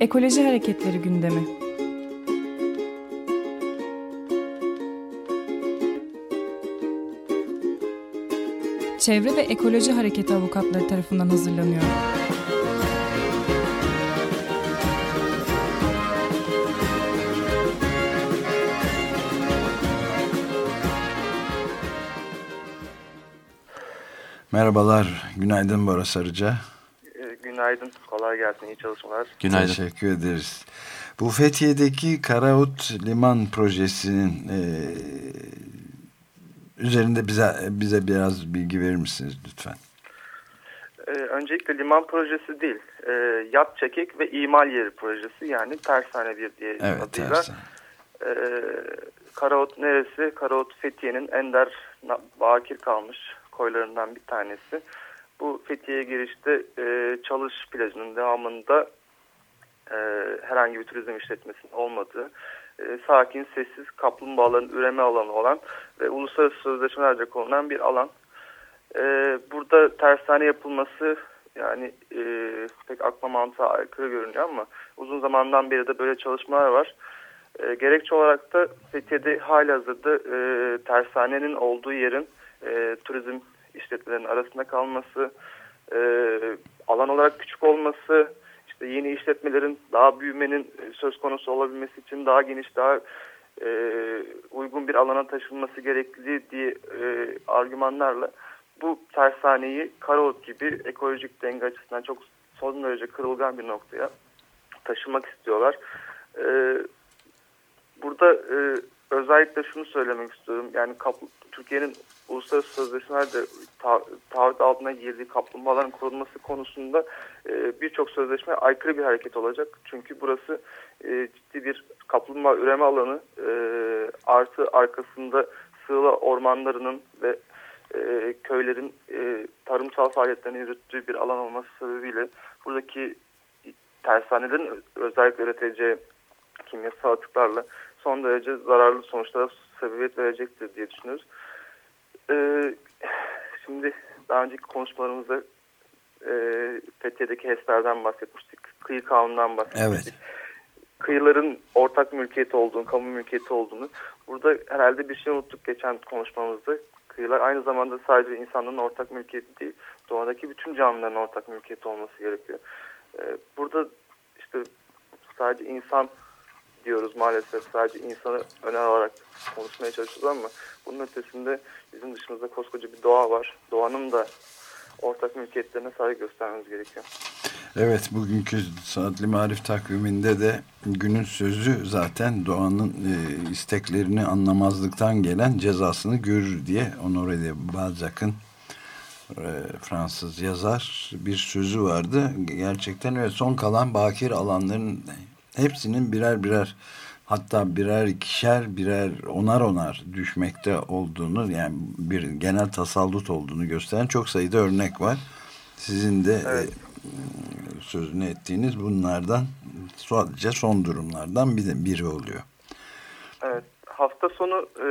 Ekoloji Hareketleri gündemi. Çevre ve Ekoloji Hareketi avukatları tarafından hazırlanıyor. Merhabalar, günaydın Bora Sarıca. Günaydın, kolay gelsin, iyi çalışmalar. Günaydın. Teşekkür ederiz. Bu Fethiye'deki Karaut Liman Projesi'nin e, üzerinde bize bize biraz bilgi verir misiniz lütfen? Ee, öncelikle liman projesi değil, e, yat çekik ve imal yeri projesi yani tersane bir diye evet, adıyla. Tersane. E, Karaot neresi? Karaot Fethiye'nin ender bakir kalmış koylarından bir tanesi. Bu Fethiye'ye girişte e, Çalış plajının devamında e, herhangi bir turizm işletmesinin olmadığı, e, sakin, sessiz kaplumbağaların üreme alanı olan ve uluslararası sözleşmelerce konulan bir alan. E, burada tersane yapılması yani e, pek akla mantığa aykırı görünüyor ama uzun zamandan beri de böyle çalışmalar var. E, gerekçe olarak da Fethiye'de hali hazırda e, tersanenin olduğu yerin e, turizm işletmelerin arasında kalması, e, alan olarak küçük olması, işte yeni işletmelerin daha büyümenin söz konusu olabilmesi için daha geniş, daha e, uygun bir alana taşınması gerekli diye e, argümanlarla bu tersaneyi Karaot gibi ekolojik denge açısından çok son derece kırılgan bir noktaya taşımak istiyorlar. E, burada e, özellikle şunu söylemek istiyorum. Yani Türkiye'nin uluslararası sözleşmelerde ta taahhüt altına girdiği kaplumbağaların korunması konusunda e, birçok sözleşme aykırı bir hareket olacak. Çünkü burası e, ciddi bir kaplumbağa üreme alanı e, artı arkasında sığla ormanlarının ve e, köylerin e, tarımsal faaliyetlerini yürüttüğü bir alan olması sebebiyle buradaki tersanelerin özellikle üreteceği kimyasal atıklarla son derece zararlı sonuçlara sebebiyet verecektir diye düşünüyoruz. Ee, şimdi daha önceki konuşmalarımızda e, Fethiye'deki HES'lerden bahsetmiştik. Kıyı kanunundan bahsetmiştik. Evet. Kıyıların ortak mülkiyeti olduğunu, kamu mülkiyeti olduğunu. Burada herhalde bir şey unuttuk geçen konuşmamızda. Kıyılar aynı zamanda sadece insanların ortak mülkiyeti değil, doğadaki bütün canlıların ortak mülkiyeti olması gerekiyor. Ee, burada işte sadece insan diyoruz maalesef. Sadece insanı öne alarak konuşmaya çalışıyoruz ama bunun ötesinde bizim dışımızda koskoca bir doğa var. Doğanın da ortak mülkiyetlerine saygı göstermemiz gerekiyor. Evet bugünkü Saatli Marif takviminde de günün sözü zaten doğanın e, isteklerini anlamazlıktan gelen cezasını görür diye Honoré de Balzac'ın e, Fransız yazar bir sözü vardı. Gerçekten öyle son kalan bakir alanların hepsinin birer birer hatta birer ikişer birer onar onar düşmekte olduğunu yani bir genel tasallut olduğunu gösteren çok sayıda örnek var. Sizin de evet. e, sözünü ettiğiniz bunlardan sadece son durumlardan biri, biri oluyor. Evet. Hafta sonu e,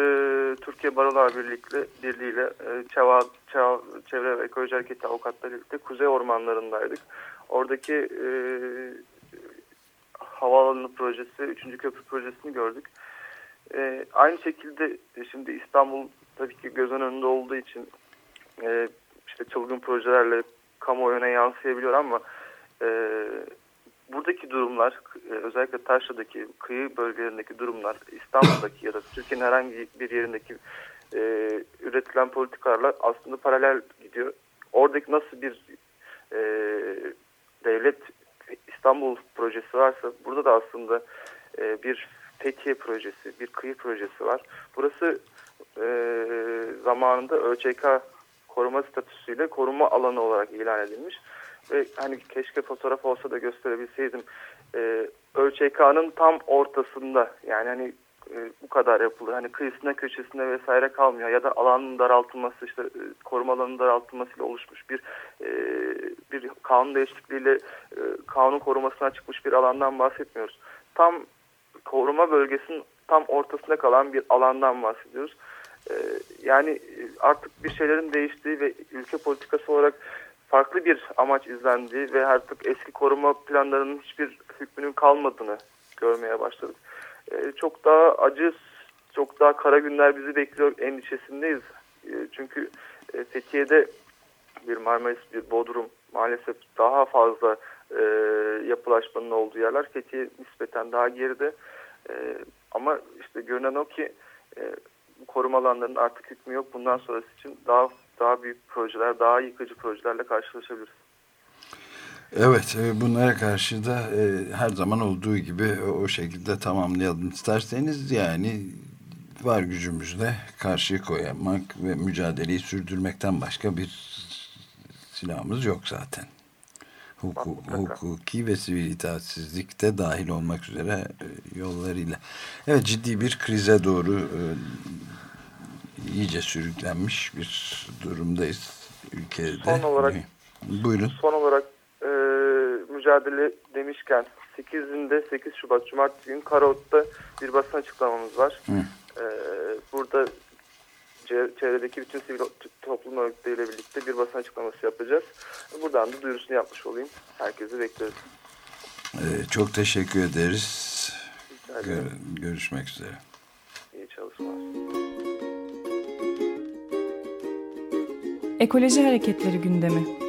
Türkiye Barolar Birliği, Birliği ile e, Çeva, Çeva, Çevre ve Ekoloji Hareketi avukatları birlikte Kuzey Ormanları'ndaydık. Oradaki e, havaalanı projesi, 3. köprü projesini gördük. E, aynı şekilde şimdi İstanbul tabii ki göz önünde olduğu için e, işte çılgın projelerle kamuoyuna yansıyabiliyor ama e, buradaki durumlar e, özellikle Taşra'daki kıyı bölgelerindeki durumlar İstanbul'daki ya da Türkiye'nin herhangi bir yerindeki e, üretilen politikalarla aslında paralel gidiyor. Oradaki nasıl bir e, devlet İstanbul projesi varsa burada da aslında e, bir Fethiye projesi, bir kıyı projesi var. Burası e, zamanında ÖÇK koruma statüsüyle koruma alanı olarak ilan edilmiş. Ve hani keşke fotoğraf olsa da gösterebilseydim. E, ÖÇK'nın tam ortasında yani hani e, bu kadar yapılır. Hani kıyısına köşesinde vesaire kalmıyor ya da alanın daraltılması işte e, koruma alanının daraltılmasıyla oluşmuş bir e, bir kanun değişikliğiyle kanun korumasına çıkmış bir alandan bahsetmiyoruz. Tam koruma bölgesinin tam ortasında kalan bir alandan bahsediyoruz. Yani artık bir şeylerin değiştiği ve ülke politikası olarak farklı bir amaç izlendiği ve artık eski koruma planlarının hiçbir hükmünün kalmadığını görmeye başladık. E, çok daha acı, çok daha kara günler bizi bekliyor endişesindeyiz. E, çünkü e, Fethiye'de bir Marmaris, bir Bodrum maalesef daha fazla e, yapılaşmanın olduğu yerler. Fethiye nispeten daha geride. E, ama işte görünen o ki e, koruma alanlarının artık hükmü yok. Bundan sonrası için daha daha büyük projeler, daha yıkıcı projelerle karşılaşabiliriz. Evet, e, bunlara karşı da e, her zaman olduğu gibi o şekilde tamamlayalım isterseniz yani var gücümüzle karşı koyamak ve mücadeleyi sürdürmekten başka bir silahımız yok zaten. Huku, hukuki ve sivil itaatsizlik de dahil olmak üzere e, yollarıyla. Evet ciddi bir krize doğru iyice sürüklenmiş bir durumdayız ülkede. Son olarak Buyurun. Son olarak e, mücadele demişken 8'inde 8 Şubat Cumartesi günü Karaot'ta bir basın açıklamamız var. Hı. E, burada çevredeki bütün sivil toplum örgütleriyle birlikte bir basın açıklaması yapacağız. Buradan da duyurusunu yapmış olayım. Herkesi bekleriz. Ee, çok teşekkür ederiz. Gör, görüşmek üzere. İyi çalışmalar. Ekoloji Hareketleri gündemi.